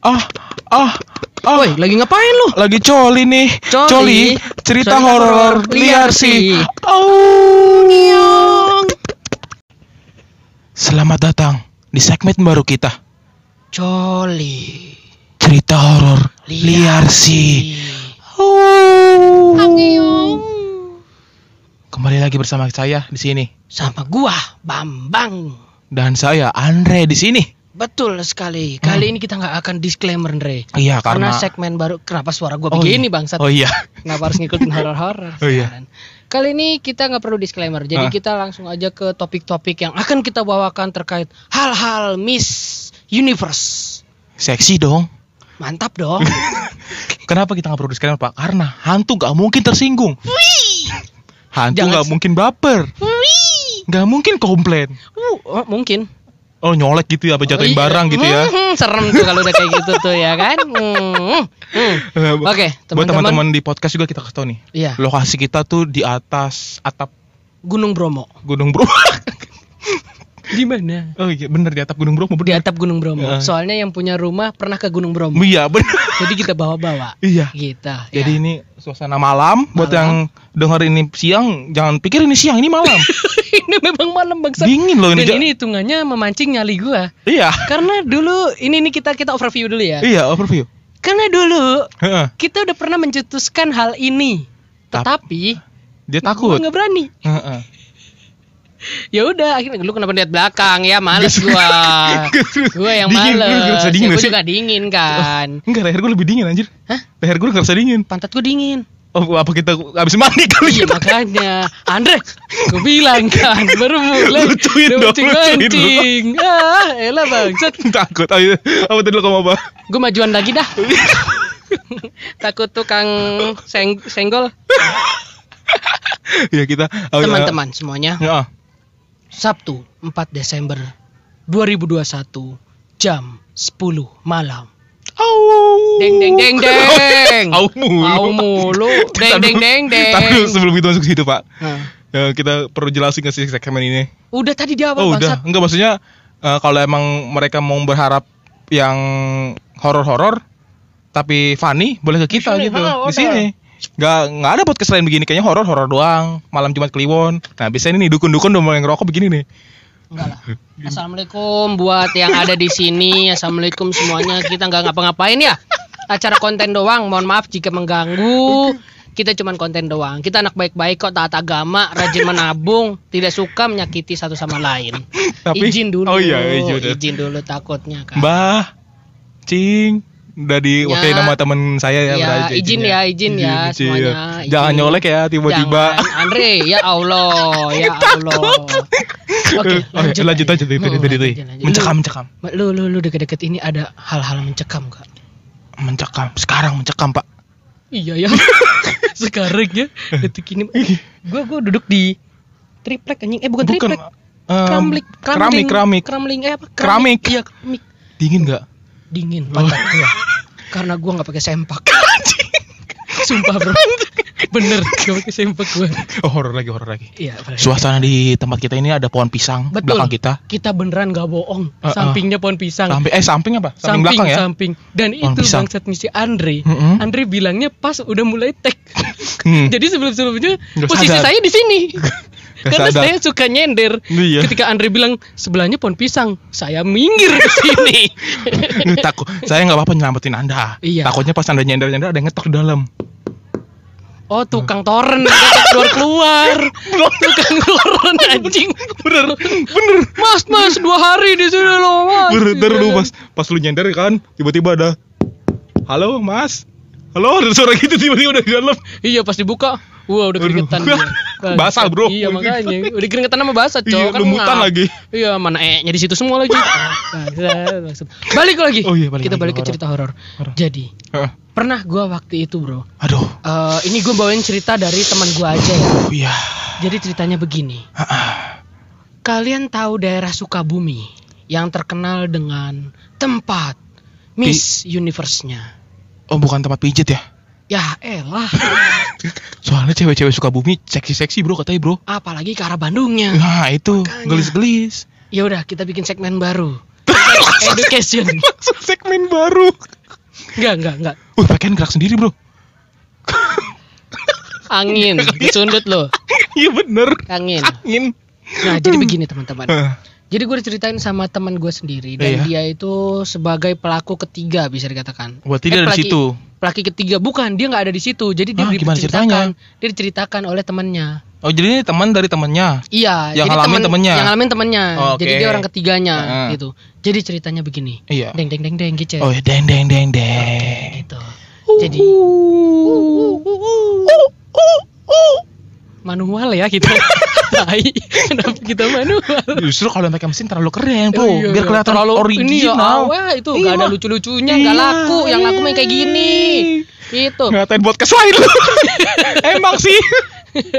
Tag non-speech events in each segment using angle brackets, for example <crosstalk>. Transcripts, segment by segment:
Ah, ah, ah. Woi, lagi ngapain lu? Lagi coli nih. Coli? cerita Cerita horor liar liar sih. Oh. Selamat datang di segmen baru kita. Coli. Cerita horor liar sih. Kembali lagi bersama saya di sini Sama gua, Bambang. dan saya Andre di sini. Betul sekali. Kali ini kita nggak akan disclaimer, Andre. Iya Karena karena segmen baru. Kenapa suara gua Oh, begini, iya. bangsat? Oh iya. Kenapa harus ngikutin horor-horor? <laughs> Oh, iya. sekarang? Kali ini kita nggak perlu disclaimer. Jadi Ah. kita langsung aja ke topik-topik yang akan kita bawakan terkait hal-hal Miss Universe. Seksi dong. Mantap dong. <laughs> Kenapa kita nggak perlu disclaimer pak? Karena hantu nggak mungkin tersinggung. Hantu Jangan nggak mungkin baper. Nggak mungkin komplain. Uh, oh, mungkin. Oh nyolek gitu ya, apa jatuhin Oh, iya. barang gitu ya. Hmm, serem tuh kalau udah kayak gitu tuh ya kan. Hmm, hmm. Eh, Oke, Buat teman-teman. teman-teman di podcast juga kita kasih tau nih. Iya, Lokasi kita tuh di atas atap Gunung Bromo. Gunung Bromo. <laughs> Di mana? oh iya bener di atap Gunung Bromo Di bener. atap Gunung Bromo. Iya. Soalnya yang punya rumah pernah ke Gunung Bromo. Iya bener. Jadi kita bawa-bawa. <laughs> iya. Gitu. Jadi ya. ini suasana malam. Buat Malam. yang denger ini siang, jangan pikir ini siang, ini malam. <laughs> ini memang malam bangsa. Dingin loh ini. Dan ini hitungannya memancing nyali gua. Iya. Karena dulu ini nih kita kita overview dulu ya. Iya overview. Karena dulu Heeh. kita udah pernah mencetuskan hal ini. Tap- Tetapi Dia gua takut. nggak berani. Heeh. <laughs> Ya udah akhirnya lu kenapa lihat belakang ya males gua. <laughs> gua yang Dingin, males. dingin Ya, gua juga dingin kan. Enggak, leher gue lebih dingin anjir. Hah? Leher gue ngerasa dingin. Pantat gua dingin. Oh, apa kita habis mandi kali Iya kita? makanya Andre Gue <laughs> bilang kan Baru mulai Lucuin dong, lucuin mancing-mancing. Ah elah bangsat Takut. Ayo, apa tadi lo kamu apa? Gue majuan lagi dah Takut tukang seng senggol ya kita. oh. Teman-teman semuanya Ya. Sabtu 4 Desember 2021 Jam 10 malam Au. Deng deng deng <laughs> deng Au mulu. Au mulu <laughs> Deng deng deng deng dulu, sebelum kita masuk ke situ, Pak. Nah, Ya, kita perlu jelasin ke sih segmen ini. Udah tadi di awal Oh, udah. Enggak maksudnya eh, kalau emang mereka mau berharap yang horor-horor tapi funny boleh ke kita Di sini, gitu. ha, Di sini. Nggak nggak ada podcast lain begini kayaknya horor horor doang malam Jumat Kliwon. Nah biasanya ini nih dukun-dukun udah mulai ngerokok begini nih. Enggak lah. Assalamualaikum buat yang ada di sini. Assalamualaikum semuanya. Kita nggak ngapa-ngapain ya. Acara konten doang. Mohon maaf jika mengganggu. Kita cuman konten doang. Kita anak baik-baik kok, taat agama, rajin menabung, tidak suka menyakiti satu sama lain. Tapi- izin dulu. Oh iya, izin. Izin dulu takutnya kan. Mbah, Cing, udah diwakili Ya. nama teman saya ya. Ya, izin izinnya. ya, izin ya izin. semuanya. Jangan Izin. nyolek ya tiba-tiba. Jangan. Andre, ya Allah, ya <laughs> Allah. Oke, Oh, iya, lanjut aja tuh, itu, itu, itu, lanjut, lanjut. Mencekam, mencekam. Lu lu lu deket-deket ini ada hal-hal mencekam gak? Mencekam. Sekarang mencekam, Pak. Iya ya. <laughs> Sekarang ya detik ini gua gua duduk di triplek anjing. Eh bukan, triplek. em, Kramlik, keramik, keramik. Kramling eh apa? Keramik. Iya, keramik. Dingin nggak? Dingin Oh. pantat gua. <laughs> Karena gua nggak pakai sempak. <laughs> Sumpah, Bro. Bener, gak pakai sempak gua. Oh, horor lagi, horor lagi. Iya. Suasana di tempat kita ini ada pohon pisang Betul. belakang kita. Kita beneran gak bohong. Uh-uh. Sampingnya pohon pisang. Samping eh samping apa? Samping, belakang ya? samping. Dan Pohon itu pisang. bangsat misi Andre. Mm-mm. Andre bilangnya pas udah mulai tag. Hmm. <laughs> Jadi sebelum-sebelumnya Nggak posisi sadar. saya di sini. <laughs> Karena sadar. saya suka nyender. Iya. Ketika Andre bilang sebelahnya pohon pisang, saya minggir ke sini. <laughs> Takut. Saya nggak apa-apa nyelamatin Anda. Iya. Takutnya pas Anda nyender-nyender ada yang ngetok di dalam. oh, tukang toren keluar-keluar. <laughs> tukang toren anjing. Bener, bener. Mas, Mas, dua hari di sini loh, Mas. Bener, bener Iya lu kan? pas pas lu nyender kan, tiba-tiba ada Halo, Mas. Halo, ada suara gitu tiba-tiba dari dalam. Iya pas dibuka, wah udah keringetan dia. <laughs> Basah, bro. Iya makanya, udah keringetan sama basah Iya, cowok kan lumutan ngap. lagi. Iya mana e-nya di situ semua lagi. <laughs> Balik lagi. Oh iya, balik Kita lagi, balik ke cerita horor. Jadi pernah gua waktu itu bro. Aduh. Eh, ini gue bawain cerita dari teman gua aja ya. Oh iya. Jadi ceritanya begini. Kalian tahu daerah Sukabumi yang terkenal dengan tempat Miss Universe-nya. Oh, bukan tempat pijit ya? Ya elah, <laughs> Soalnya cewek-cewek suka bumi seksi-seksi bro katanya bro. apalagi ke arah Bandungnya. Nah itu gelis-gelis. Ya udah kita bikin segmen baru. <laughs> education. Masuk segmen baru. Enggak, enggak, enggak. Wih, pakaian gerak sendiri, Bro. <laughs> Angin, disundut loh. Iya bener. Angin. Angin. Nah, jadi begini teman-teman. Jadi gue diceritain sama teman gue sendiri dan Iya. dia itu sebagai pelaku ketiga bisa dikatakan. Berarti Eh, dia pelaki- situ. Pelaki ketiga bukan, dia nggak ada di situ. Jadi dia Ah, diceritakan, dia diceritakan oleh temannya. Oh, jadi ini teman dari temannya. Iya, Yang jadi ngalamin temen- temennya? Yang ngalamin temennya. Oh, Jadi oke. dia orang ketiganya Heeh. gitu. Jadi ceritanya begini. Iya. Deng deng deng deng gitu. Oh, deng deng deng deng. Gitu. Jadi manual ya kita. <laughs> Tai. Kenapa kita manual? Justru kalau pakai mesin terlalu keren, Bro. Iya, Biar iya. kelihatan Terlalu original. Ini ya, awet itu Iya. nggak ada lucu-lucunya, nggak Iya, laku. Yang laku main kayak gini. Gitu. Ngatain podcast lain lu. <laughs> Emang sih. <laughs>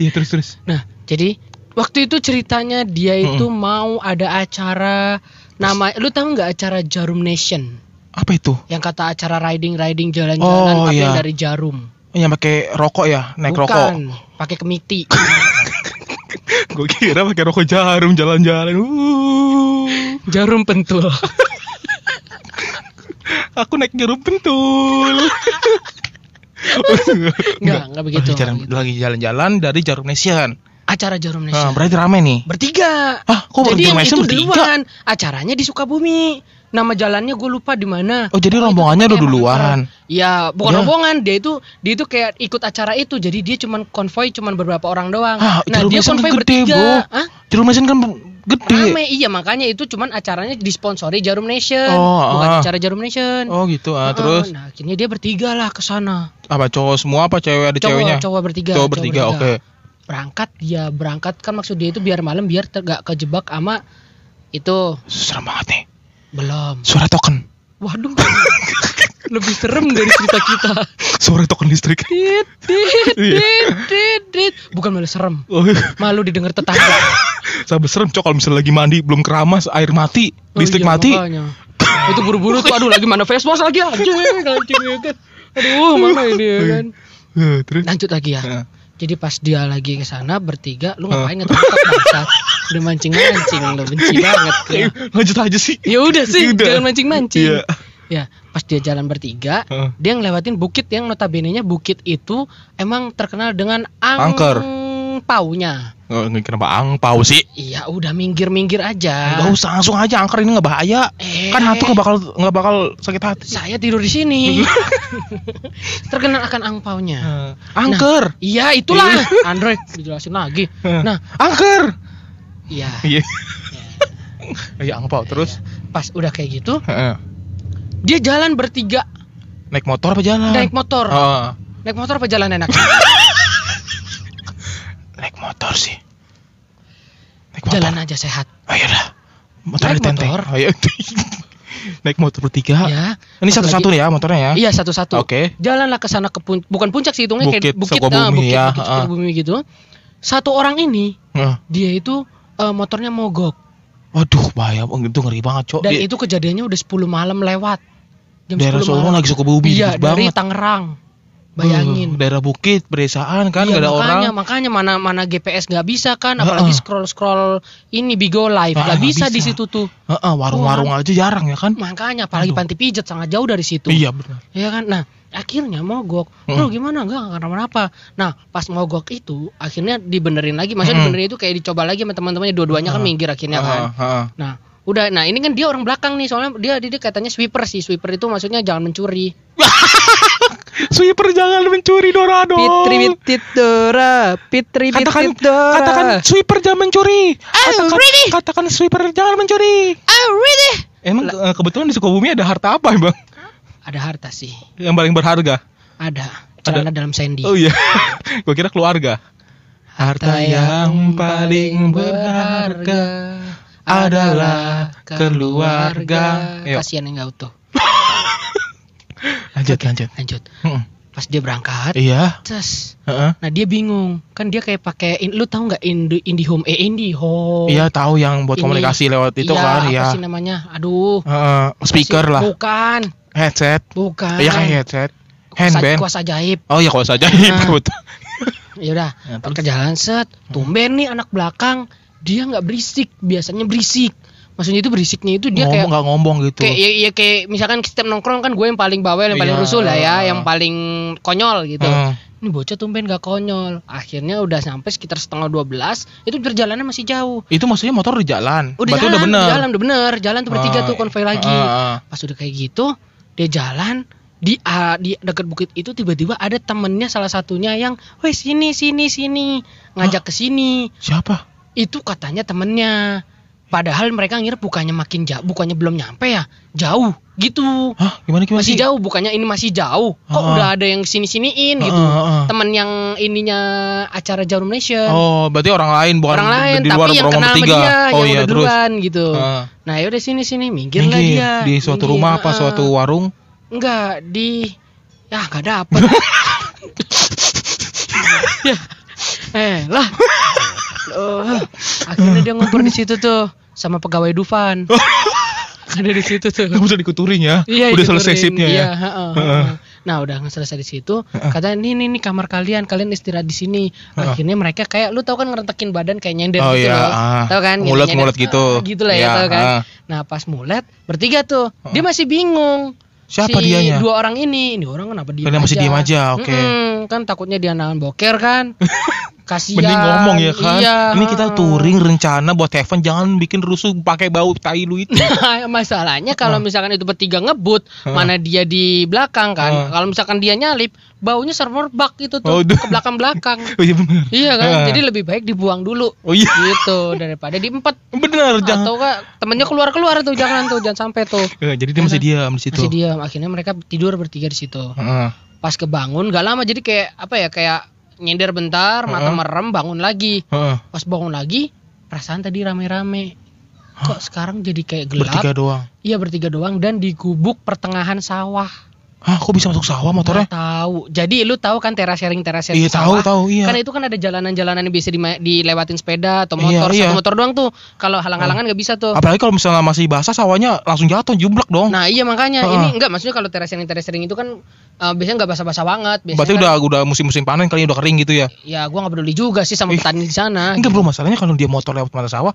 Iya, terus terus. Nah, jadi waktu itu ceritanya dia itu mau ada acara nama lu tahu nggak acara Jarum Nation? Apa itu? Yang kata acara riding-riding jalan-jalan Oh, tapi iya. dari Jarum. Yang pakai rokok ya, naik rokok. Bukan, pakai kemiti. <laughs> Gue kira pakai rokok jarum jalan-jalan. Uh. Jarum pentul. <laughs> Aku naik jarum pentul. <laughs> Enggak, enggak begitu. Lagi jalan- lagi jalan-jalan dari Jarum Nation. Acara Jarum Nah, Nation. berarti rame nih. Bertiga. Ah, kok Jadi yang itu bertiga? duluan. Acaranya di Sukabumi. Nama jalannya gue lupa di mana. Oh, jadi rombongannya udah duluan. Iya, bukan Ya. rombongan. Dia itu dia itu kayak ikut acara itu. Jadi dia cuman konvoy cuman beberapa orang doang. Ah, nah, dia konvoy kan gede, bertiga. Hah? Jarum Nation kan gede. Rame, iya makanya itu cuman acaranya disponsori Jarum Nation, Oh, bukan ah. acara Jarum Nation. Oh, gitu. Ah, Ah, terus nah akhirnya dia bertiga lah ke sana. apa cowok semua apa cewek ada Cowok, ceweknya? cowok bertiga. Cowok bertiga, oke. Berangkat dia berangkat kan maksud dia itu biar malam biar ter- gak kejebak sama itu Serem banget nih. Belum. Suara token. Waduh. <laughs> Lebih serem dari cerita kita. Suara token listrik. Dit, dit, <laughs> Iya. dit, dit, dit. Bukan malah serem. Oh, Malu didengar tetangga. <laughs> sampai serem cok kalau misalnya lagi mandi belum keramas air mati Oh listrik iya, mati makanya. Itu buru-buru tuh aduh lagi mana face wash lagi anjing anjing kan. Aduh, mana ini ya kan. Lanjut lagi ya. Jadi pas dia lagi ke sana bertiga, lu ngapain ngetok bangsat? Udah mancing-mancing lu benci banget. Ya. lanjut aja sih Ya udah sih, Udah. jangan mancing-mancing. Iya. Ya, pas dia jalan bertiga, Heeh. dia ngelewatin bukit yang notabene-nya bukit itu emang terkenal dengan Angker. angpaunya. Oh, nggak kenapa angpau sih Iya, udah minggir-minggir aja. Gak usah langsung aja angker ini nggak bahaya Eh. kan hantu nggak bakal nggak bakal sakit hati Saya tidur di sini. <laughs> terkenal akan angpaunya. Eh, angker Iya, itulah. <laughs> Andre, dijelasin lagi. Eh, Nah, angker iya. iya <laughs> iya angpau terus Pas udah kayak gitu, Heeh. dia jalan bertiga naik motor apa jalan naik motor. Oh, Naik motor apa jalan enak? Motor sih naik motor jalan aja sehat. oh iya dah motor Naik ditenteng motor. oh, iya. <laughs> naik motor bertiga Ya. ini Pas satu-satu lagi- ya motornya ya Iya satu-satu. Oke. Jalanlah ke sana ke pun- bukan puncak sih hitungnya kayak Bukit bukit Sukabumi, ah, bukit, ya, bukit. Sukabumi gitu. Satu orang ini Heeh. dia itu eh, motornya mogok Waduh, bahaya, oh, itu ngeri banget, Cok. dan Di itu kejadiannya udah 10 malam lewat. Jam daerah 10 Solo lagi Sukabumi Iya, dikit dari banget. Tangerang. Bayangin. Uh, daerah bukit, pedesaan kan, Iya, nggak ada makanya, orang. makanya mana mana GPS nggak bisa kan, apalagi Heeh. scroll scroll ini Bigo Live Ah, nggak nggak bisa, di bisa. situ tuh. Heeh, warung-warung aja jarang ya kan? Makanya apalagi Aduh. panti pijat sangat jauh dari situ. Iya benar. Ya kan? Nah, akhirnya mogok. Hmm. Bro, gimana? Enggak, enggak kenapa-napa. Nah, pas mogok itu akhirnya dibenerin lagi. Maksudnya Hmm. dibenerin itu kayak dicoba lagi sama teman-temannya dua-duanya kan Ah. minggir akhirnya kan. Heeh, heeh. Nah, udah nah ini kan dia orang belakang nih soalnya dia dia, dia katanya sweeper sih. Sweeper itu maksudnya jangan mencuri. <laughs> Sweeper jangan mencuri Dorado. Dora, Pitri Katakan, katakan sweeper jangan mencuri. Katakan, really? katakan sweeper jangan mencuri. Oh, really? Emang eh, kebetulan di Sukabumi ada harta apa, Bang? Ada harta sih. Yang paling berharga? Ada. Celana dalam Sandy. Oh iya. <laughs> Gua kira keluarga. Harta yang paling berharga adalah keluarga. Yuk. Kasihan yang nggak utuh. Lanjut, lanjut. Lanjut. Heeh. Pas dia berangkat, Iya. Heeh. Nah dia bingung, kan dia kayak pakai, in- lu tahu nggak Indi IndiHome? Eh IndiHome. Iya tahu yang buat Ini- komunikasi lewat itu Iya, kan apa ya. sih namanya? Aduh. Apa speaker sih? lah, Bukan, headset. bukan. Iya kan headset. Kuasa, Handband. kuasa ajaib. Oh iya kalau saja Nah. betul. <laughs> Ya udah, Ya, terus? jalan set, tumben nih anak belakang, dia nggak berisik, biasanya berisik. Maksudnya itu berisiknya itu dia ngomong kayak nggak ngomong gitu. kayak ya, ya kayak misalkan setiap nongkrong kan gue yang paling bawel yang paling Iya. rusuh lah ya yang paling konyol gitu. Heeh. ini bocah tumben gak konyol. Akhirnya udah sampai sekitar setengah 12 itu perjalanan masih jauh. Itu maksudnya motor di jalan? Udah jalan, udah bener? udah jalan udah bener. Jalan tuh bertiga Ah, tuh konvoy lagi. ah, ah. pas udah kayak gitu dia jalan di ah, di dekat bukit itu tiba-tiba ada temennya salah satunya yang weh sini sini sini. Ngajak ke sini. Siapa? Itu katanya temennya padahal mereka ngira bukannya makin jauh bukannya belum nyampe ya jauh gitu Hah, gimana gimana masih sih? jauh bukannya ini masih jauh kok Ah. udah ada yang sini siniin gitu Ah, ah, ah. temen yang ininya acara Jarum Nation Oh, berarti orang lain bukan orang lain di luar tapi yang kenal sama dia oh yang iya, udah terus. duluan gitu Ah. nah yaudah sini sini minggir lah Minggir, dia di suatu Minggir, rumah apa ah. suatu warung? enggak di ya nggak dapet ya <laughs> eh lah Oh, akhirnya dia ngumpul di situ tuh sama pegawai Dufan <laughs> ada di situ tuh udah dikuturin ya? Iya, udah selesai sipnya iya, ya? heeh, Heeh. heeh. Nah, udah selesai di situ. Katanya ini nih, nih kamar kalian, kalian istirahat di sini. Akhirnya mereka kayak lu tau kan ngerentakin badan kayak nyender Oh, gitu iya, loh. ah. Tahu kan? Mulet- nyender-nyender. mulet gitu. Ah, gitu lah ya, Iya, tahu kan. ah. Nah, pas mulet bertiga tuh. Dia masih bingung. Siapa si dianya? dua orang ini, ini orang kenapa diem Kalian masih diem aja, oke. Mm-mm, kan takutnya dia nahan boker kan. <laughs> Kasihan. Mending ngomong ya kan. Iya, Ini kita touring rencana buat Heaven jangan bikin rusuh pakai bau tai lu itu. <laughs> Masalahnya kalau misalkan itu bertiga ngebut, mana dia di belakang kan. Kalau misalkan dia nyalip, baunya sermerbak itu Oh, tuh duh. ke belakang-belakang. <laughs> Oh iya iya kan? Jadi lebih baik dibuang dulu. Oh iya. Gitu daripada diempet. Benar, jangan. Atau enggak temennya keluar-keluar tuh jangan tuh, jangan sampai tuh. Jadi dia masih diam di situ. Masih diam. Akhirnya mereka tidur bertiga di situ. Pas kebangun gak lama jadi kayak apa ya kayak nyender bentar, mata Heeh. merem, bangun lagi. Heeh. Pas bangun lagi, perasaan tadi rame-rame. Kok sekarang jadi kayak gelap? Bertiga doang. Iya bertiga doang dan di gubuk pertengahan sawah. Hah, kok bisa masuk sawah motornya? Nggak tahu. Jadi lu tahu kan teras sharing teras sharing Iya, tahu, tahu, iya. Kan itu kan ada jalanan-jalanan yang bisa dima- dilewatin sepeda atau Iya, motor iya. satu motor doang tuh. Kalau halang-halangan nggak bisa tuh. Apalagi kalau misalnya masih basah sawahnya langsung jatuh jumblak dong. Nah iya makanya Heeh. ini enggak maksudnya kalau teras sharing teras sharing itu kan eh, biasanya nggak basah-basah banget. Biasanya Berarti kan- udah udah musim-musim panen kali udah kering gitu ya. Ya gua nggak peduli juga sih sama petani di sana. Enggak bro, masalahnya kalau dia motor lewat mata sawah,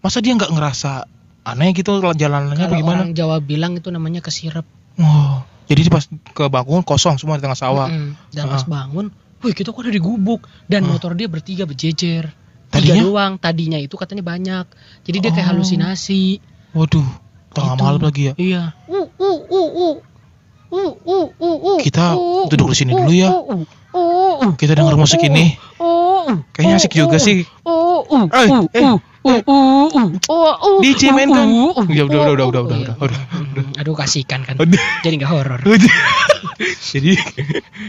masa dia nggak ngerasa aneh gitu jalanannya gimana? orang Jawa bilang itu namanya kesirep. Oh, jadi pas ke bangun kosong semua di tengah sawah. Mm-mm. Dan pas Heeh. bangun, wih kita kok ada di gubuk dan Heeh. motor dia bertiga berjejer. Tiga Tadinya? doang, tadinya itu katanya banyak. Jadi dia kayak Oh. halusinasi. Waduh, tengah Gitu. malam lagi ya. Iya. Uh, uh, uh, uh. Uh, uh, uh, uh. Kita Uh, duduk di sini uh, dulu ya. uh, uh, uh, uh. Kita denger Uh, musik uh, ini. uh, uh. Kayaknya asik Uh, juga uh. sih. Uh, uh, Eh, uh, eh, uh, uh, uh, uh, uh, uh, uh, uh, uh, Ya udah, udah, uh, udah, uh. udah, udah, udah, udah. Mm, Aduh kasihkan kan. Jadi nggak horor. <laughs> jadi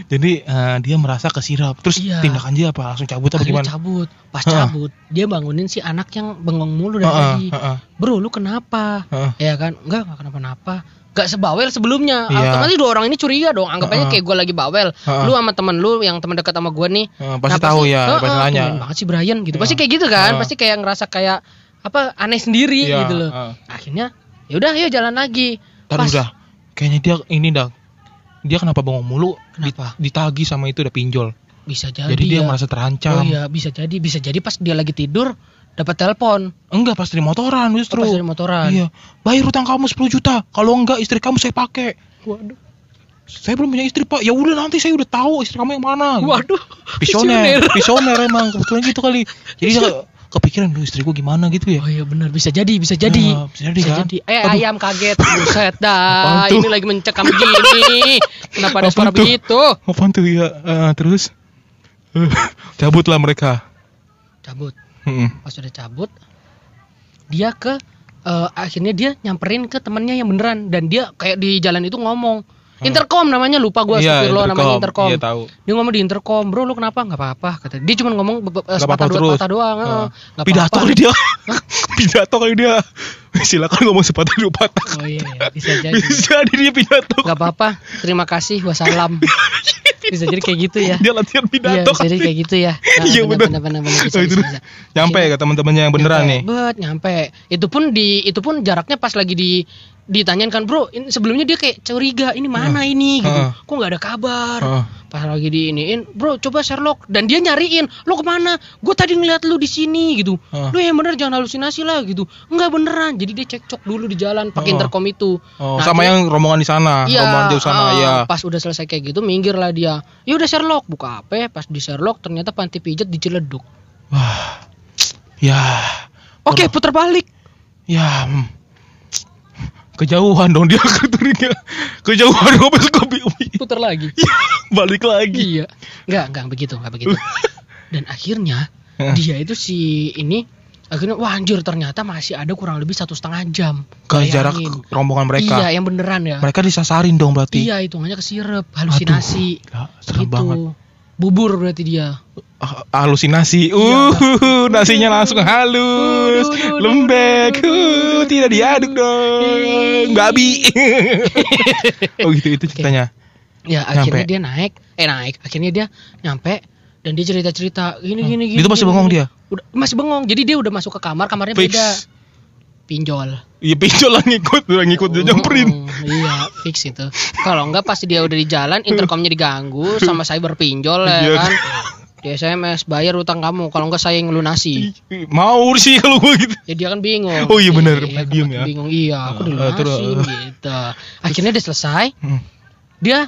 jadi eh, dia merasa kesirap. Terus Iya. tindakan dia apa? Langsung cabut apa Akhirnya gimana? cabut. Pas cabut, dia bangunin si anak yang bengong mulu dari tadi. Bro, lu kenapa? Ya kan? Enggak, enggak kenapa-napa. Gak sebawel sebelumnya. Iya. Otomatis dua orang ini curiga dong. Anggap aja Heeh. kayak gue lagi bawel. Heeh. Lu sama temen lu yang temen dekat sama gue nih. Heeh, pasti tahu sih? ya, Heeh, pasti nanya. banget sih Brian gitu. Pasti Iya. kayak gitu kan. Heeh. Pasti kayak ngerasa kayak apa aneh sendiri Iya, gitu loh. heeh. Akhirnya ya udah ayo jalan lagi. Pas- udah. Kayaknya dia ini dah. Dia kenapa bengong mulu? Kenapa? Di- Ditagi sama itu udah pinjol. Bisa jadi. Jadi dia ya. merasa terancam. Oh iya, bisa jadi, bisa jadi pas dia lagi tidur dapat telepon. Enggak pas dari motoran justru. Pas dari motoran. Iya. Bayar utang kamu 10 juta. Kalau enggak istri kamu saya pakai. Waduh. Saya belum punya istri, Pak. Ya udah nanti saya udah tahu istri kamu yang mana. Waduh. Visioner, visioner <laughs> emang kebetulan gitu kali. Jadi kepikiran lu istriku gimana gitu ya. Oh iya benar bisa jadi bisa jadi Ya, bisa jadi kan? Eh Aduh. ayam kaget buset dah ini lagi mencekam gini kenapa ada suara begitu Apaan tuh ya? Eh, terus Eh, cabutlah mereka. cabut Mm-mm. pas udah cabut dia ke eh, akhirnya dia nyamperin ke temennya yang beneran dan dia kayak di jalan itu ngomong intercom namanya lupa gua Iya, astagfirullah namanya intercom Iya tahu. dia ngomong di intercom bro lu kenapa nggak apa-apa kata dia cuma ngomong Nggak sepatah dua patah doang. Nggak <laughs> Pidato kali dia. pidato kali dia. Silakan ngomong sepatah dua patah. oh iya bisa jadi Bisa jadi dia pidato. nggak apa-apa terima kasih wassalam bisa jadi kayak gitu ya Dia latihan Iya, pidato. bisa jadi kayak gitu ya. Nah, <laughs> Iya, bener, bener, bener, bisa, Oh, itu bisa, bisa. Nyampe Iya. ke teman-temannya yang beneran Nyampe, nih. Bet, nyampe. Itu pun di itu pun jaraknya pas lagi di ditanyain kan bro ini sebelumnya dia kayak curiga ini mana ini gitu Heeh. kok nggak ada kabar Heeh. pas lagi diiniin bro coba Sherlock dan dia nyariin lo ke mana gue tadi ngeliat lu di sini gitu Ah. lu yang bener jangan halusinasi lah gitu enggak beneran jadi dia cekcok dulu di jalan pakai Oh. intercom itu Oh, Nah, sama dia- yang rombongan di sana, Iya, rombongan jauh sana, ah, ya. Pas udah selesai kayak gitu, minggir lah dia. Ya udah Sherlock, buka HP. Pas di Sherlock ternyata panti pijat diceleduk. Wah. Ya. Oke, putar balik. Ya. hmm. Kejauhan dong dia <laughs> keturunnya. Kejauhan sampai Scorpio. Putar lagi. <laughs> Balik lagi. iya. Enggak, enggak begitu, enggak begitu. <laughs> Dan akhirnya dia itu si ini akhirnya wah anjir ternyata masih ada kurang lebih satu setengah jam. Ke jarak rombongan mereka. Iya, yang beneran ya. Mereka disasarin dong berarti. Iya, hitungannya kesirep, halusinasi. Aduh, serem gitu. banget. Bubur berarti dia. Ah, halusinasi. Iya. Uh, <laughs> nasinya langsung halus, lembek. Uh, tidak diaduk dong. Babi. <laughs> oh gitu itu ceritanya. Ya akhirnya Nyampe. dia naik, eh naik, akhirnya dia nyampe dan dia cerita cerita gini Hmm. gini gini. Itu masih gini, bengong gini. dia? Udah masih bengong. Jadi dia udah masuk ke kamar, kamarnya Fix. beda. Pinjol. Iya pinjol lah ngikut, udah ngikut dia nyamperin. Mm, iya, fix itu. Kalau enggak pasti dia udah di jalan, intercomnya diganggu sama cyber pinjol ya Iya. kan. Di SMS bayar utang kamu, kalau enggak saya yang lunasi. Mau sih kalau gua gitu. Ya dia kan bingung. Oh iya benar, Iya, kan ya. Bingung. Iya, aku Eh, dilunasin terus. gitu. Akhirnya dia selesai, Hmm. dia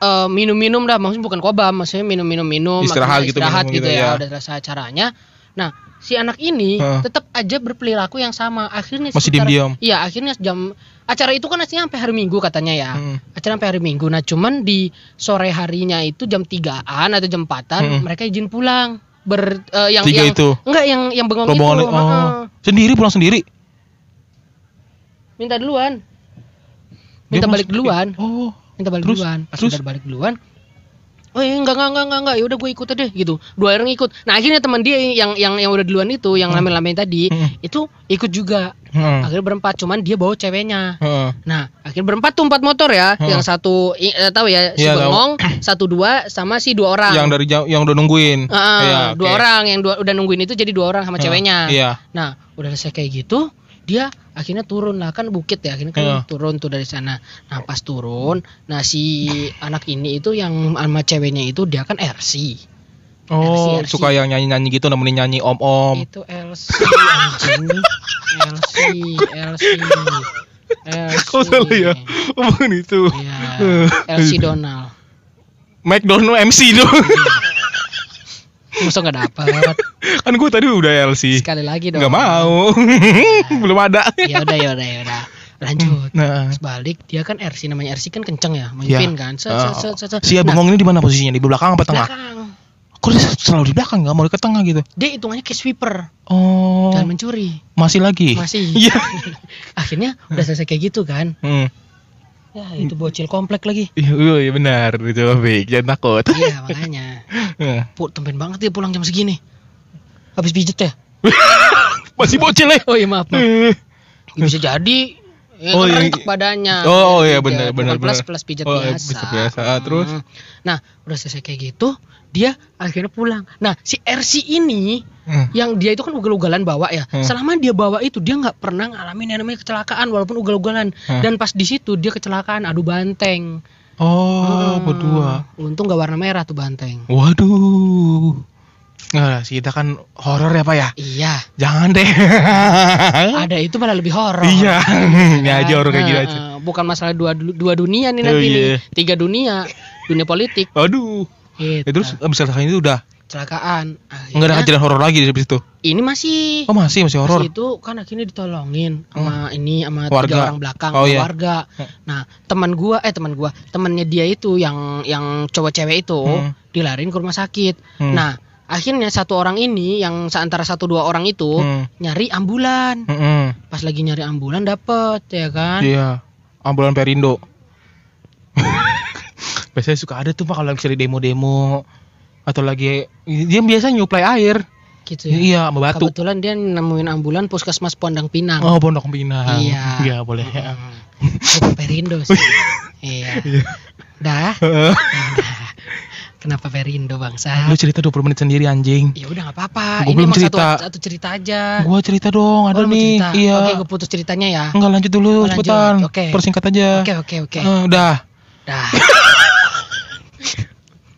eh, minum-minum dah maksudnya bukan kobam maksudnya minum-minum minum Istirahat gitu, istirahat gitu, gitu, ya. ya. udah selesai acaranya nah si anak ini Heeh. tetap aja berperilaku yang sama akhirnya Masih sekitar- diam-diam. iya akhirnya jam acara itu kan aslinya sampai hari minggu katanya ya Hmm. acara sampai hari minggu nah cuman di sore harinya itu jam 3an atau jam 4an Hmm. mereka izin pulang ber eh, yang Tiga yang itu? enggak yang yang bengong Rombongan itu oh. heeh. sendiri pulang sendiri. minta duluan minta Dia balik duluan Oh. Minta balik Terus? duluan pas Terus? udah balik duluan oh iya enggak enggak enggak enggak enggak ya udah gue ikut aja gitu dua orang ikut nah akhirnya teman dia yang yang yang udah duluan itu yang Hmm. lamen-lamen tadi Hmm. itu ikut juga Heeh. akhirnya berempat cuman dia bawa ceweknya Heeh. nah akhirnya berempat tuh empat motor ya Hmm. yang satu eh, tahu ya si tahu. bengong <clears throat> satu dua sama si dua orang Yang dari jauh yang udah nungguin. Ah, Iya, dua oke. orang yang dua, udah nungguin itu jadi dua orang sama Heeh. ceweknya Iya. Nah, udah selesai kayak gitu, dia akhirnya turun lah kan bukit ya, akhirnya kan Iya. turun tuh dari sana. Nah, pas turun, nah si anak ini itu yang sama ceweknya itu dia kan RC. Oh, RC. suka yang nyanyi-nyanyi gitu nemenin nyanyi om-om. Itu LC anjing. LC, LC. LC. Kok salah ya? Omongin itu. Iya, LC Donald. <laughs> McDonald MC dong. Masa nggak dapat? <laughs> kan gue tadi udah LC. Sekali lagi dong. Nggak mau. <laughs> Belum ada. Ya udah, ya udah, ya udah. Lanjut. Nah, Pas balik dia kan RC namanya RC kan kenceng ya memimpin kan set, Ah. set, set, set, set. si Nah, bengong ini di mana posisinya? Di belakang apa tengah? belakang Kok dia selalu di belakang? Gak mau ke tengah gitu? dia hitungannya kayak sweeper Oh, dan mencuri masih lagi? masih Iya. <laughs> akhirnya udah selesai kayak gitu kan Hmm. Ya itu bocil komplek lagi <laughs> Iya, iya benar itu Baik, jangan takut. iya makanya Eh. <laughs> Pu, tumpen banget dia pulang jam segini habis pijet ya <laughs> Masih bocil ya? oh iya maaf maaf. Ya, bisa jadi Ya, Oh, iya. badannya Oh, iya, Pijat. benar, Bukan benar, plus benar. plus pijat Oh, biasa pijat biasa. Ah, terus? Hmm. nah udah selesai kayak gitu dia akhirnya pulang nah si RC ini Hmm. yang dia itu kan ugal-ugalan bawa ya. Hmm. Selama dia bawa itu dia nggak pernah ngalamin yang namanya kecelakaan walaupun ugal-ugalan. Hmm. Dan pas di situ dia kecelakaan adu banteng. Oh, Hmm. berdua. Untung nggak warna merah tuh banteng. Waduh. Nah, si kita kan horor ya, Pak ya? Iya. Jangan deh. <laughs> Ada itu malah lebih horor. iya. Ini aja horor kayak Nah, aja. eh, Bukan masalah dua dua dunia nih Oh, nanti iya. nih. Tiga dunia. Dunia politik. Aduh. Gitu. Ya, terus abis selesai itu udah kecelakaan. nggak ada Akhirnya, kejadian horor lagi di situ. Ini masih Oh, masih masih horor. Itu kan akhirnya ditolongin sama ini sama Warga. tiga orang belakang Oh, iya. warga. Nah, teman gua eh teman gua, temannya dia itu yang yang cowok cewek itu Hmm. dilarin ke rumah sakit. Hmm. Nah, akhirnya satu orang ini yang seantara satu dua orang itu Hmm. nyari ambulan. Mm-mm. Pas lagi nyari ambulan dapet ya kan? Iya. Ambulan Perindo. <laughs> Biasanya suka ada tuh Pak kalau misalnya demo-demo atau lagi dia biasa nyuplai air. Gitu ya. Iya, sama batu. Kebetulan dia nemuin ambulan puskesmas Pondang Pinang. Oh, Pondok Pinang. Iya. Iya, boleh. ya. Hmm. Perindo sih. <laughs> iya. Dah. Heeh. Kenapa Perindo bangsa? Lu cerita 20 menit sendiri anjing. Ya udah nggak apa-apa. Ini belum cerita. satu satu cerita aja. Gua cerita dong, Oh, ada mau nih. cerita? Iya. Oke, gue putus ceritanya ya. Enggak lanjut dulu Oh, lanjut. cepetan. Oke. Persingkat aja. Oke, oke, oke. Eh, udah. Dah. <laughs>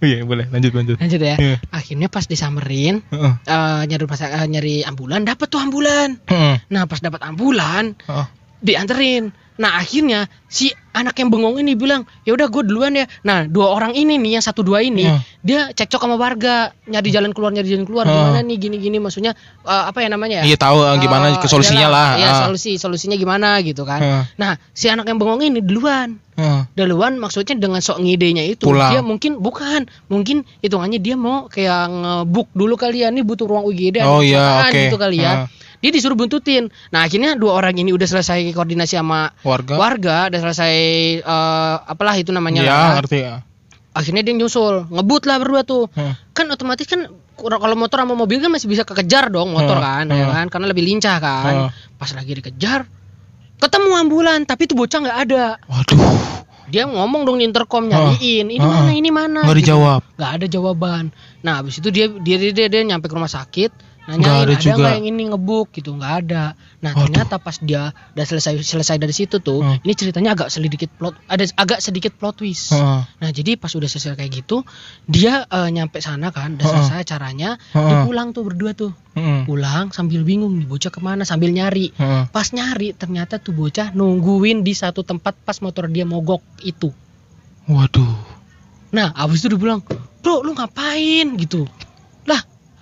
Iya, boleh. Lanjut, lanjut. Lanjut ya. Iya. Akhirnya pas disamperin Heeh. eh, nyari pas eh, nyari ambulan dapat tuh ambulan. Heeh. Nah, pas dapat ambulan Heeh. dianterin. Nah, akhirnya si anak yang bengong ini bilang, "Ya udah gue duluan ya." Nah, dua orang ini nih yang satu dua ini Hmm. dia cekcok sama warga, nyari jalan keluar, nyari jalan keluar. Hmm. Gimana nih gini-gini maksudnya eh, apa ya namanya ya? Iya tahu eh, gimana Eh, solusinya lah. Iya, Ah. solusi solusinya gimana gitu kan. Heeh. Nah, si anak yang bengong ini duluan. Heeh. Duluan maksudnya dengan sok ngidenya itu Pulang. dia mungkin bukan mungkin hitungannya dia mau kayak ngebuk dulu kali ya nih butuh ruang UGD Oh, iya, kecelakaan oke. gitu kali ya. Ah. Dia disuruh buntutin. Nah, akhirnya dua orang ini udah selesai koordinasi sama Warga. warga, udah selesai eh, apalah itu namanya Ya, lah. ngerti ya. Akhirnya dia nyusul, ngebut lah berdua tuh. Heeh. Kan otomatis kan kalau motor sama mobil kan masih bisa kekejar dong motor Hmm, kan, hmm. ya kan? Karena lebih lincah kan. Hmm. Pas lagi dikejar, ketemu ambulan, tapi tuh bocah nggak ada. Waduh. Dia ngomong dong di intercom nyariin, ini mana, ini mana. Nggak gitu. dijawab. Nggak ada jawaban. Nah, habis itu dia dia dia, dia, dia nyampe ke rumah sakit, nanyain ada ada juga. yang ini ngebuk gitu, nggak ada. Nah, Waduh. ternyata pas dia udah selesai selesai dari situ tuh, Hmm. ini ceritanya agak sedikit plot ada agak sedikit plot twist. Heeh. Nah, jadi pas udah selesai kayak gitu, dia eh, nyampe sana kan, udah Heeh. selesai caranya, Heeh. dia pulang tuh berdua tuh. Heeh. Pulang sambil bingung nih bocah ke mana sambil nyari. Heeh. Pas nyari ternyata tuh bocah nungguin di satu tempat pas motor dia mogok itu. Waduh. Nah, abis itu dia bilang, bro, lu ngapain gitu?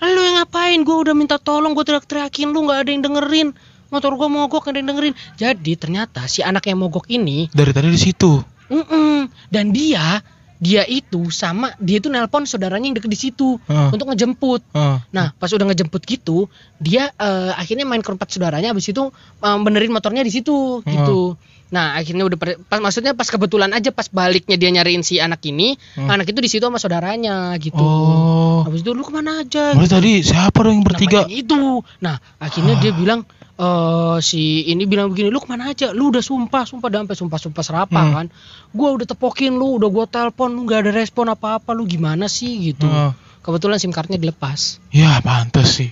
Lu yang ngapain? Gue udah minta tolong, gue teriak-teriakin, lu nggak ada yang dengerin. Motor gue mogok, ada yang dengerin. Jadi ternyata si anak yang mogok ini, Dari tadi di situ. mm-mm, dan dia, dia itu sama, dia itu nelpon saudaranya yang deket di situ Heeh. untuk ngejemput. Heeh. Nah, pas udah ngejemput gitu, dia eh, akhirnya main ke tempat saudaranya, abis itu eh, benerin motornya di situ, gitu. Nah, akhirnya udah pas, maksudnya pas kebetulan aja pas baliknya dia nyariin si anak ini, Hmm. anak itu di situ sama saudaranya, gitu. Oh. Habis itu lu ke mana aja? Mulai gitu. tadi siapa dong yang bertiga? Namanya itu. Nah, akhirnya dia bilang eh si ini bilang begini, lu ke mana aja? Lu udah sumpah, sumpah sampai sumpah-sumpah serapah Hmm. kan. Gua udah tepokin lu, udah gua telepon, lu nggak ada respon apa-apa, lu gimana sih gitu. Heeh. Kebetulan SIM cardnya dilepas. Ya pantes sih.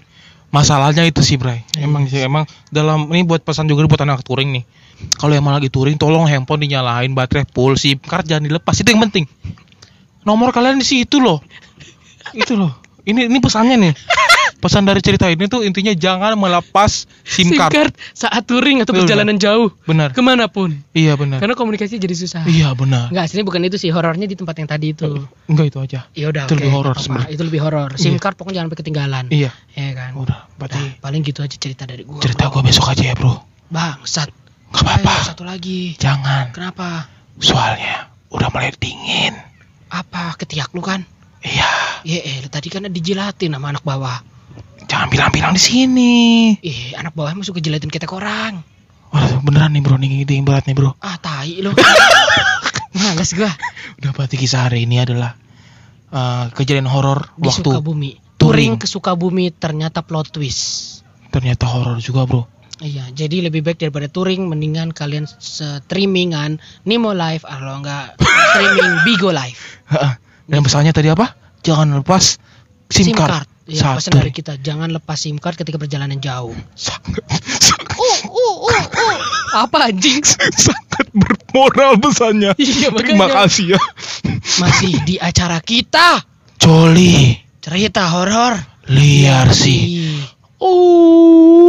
Masalahnya itu sih Bray. Iya. Emang sih emang dalam ini buat pesan juga buat anak touring nih. Kalau emang lagi touring tolong handphone dinyalain, baterai full, SIM card jangan dilepas. Itu yang penting. Nomor kalian di situ loh. Itu loh. Ini ini pesannya nih. Pesan dari cerita ini tuh intinya jangan melepas SIM card. saat touring atau perjalanan jauh Benar. ke mana pun. Iya benar. Karena komunikasi jadi susah. Iya benar. Enggak, aslinya bukan itu sih horornya di tempat yang tadi itu. Enggak itu aja. Ya udah, Itu oke, lebih horor sebenarnya. Itu lebih horor. SIM Iya. card pokoknya jangan sampai ketinggalan. Iya. Ya kan. Udah, berarti Nah, paling gitu aja cerita dari gua. cerita bro. gue besok aja ya, Bro. Bangsat. Gak apa-apa. Satu lagi. Jangan. Kenapa? Soalnya udah mulai dingin. Apa ketiak lu kan? Iya. Ya eh, tadi kan dijilatin sama anak bawah. Jangan bilang-bilang di sini. Ih, anak bawah masuk kejilatin ketek orang. Waduh, beneran nih bro, nih ide yang berat nih bro. Ah, tai lu. <laughs> Males gua Udah berarti kisah hari ini adalah eh, kejadian horor waktu Sukabumi. touring. Touring ke Sukabumi ternyata plot twist. ternyata horor juga bro. Iya, jadi lebih baik daripada touring mendingan kalian streamingan Nemo Live kalau enggak streaming <laughs> Bigo Live. Heeh. Dan pesannya tadi apa? Jangan lepas SIM, card. Pesan Satu. dari kita jangan lepas SIM card ketika perjalanan jauh. Sangat, Uh, uh, uh, uh. Apa anjing? sangat bermoral pesannya. Iya, Terima kasih ya. Masih di acara kita Joli, cerita horor. liar sih. Oh.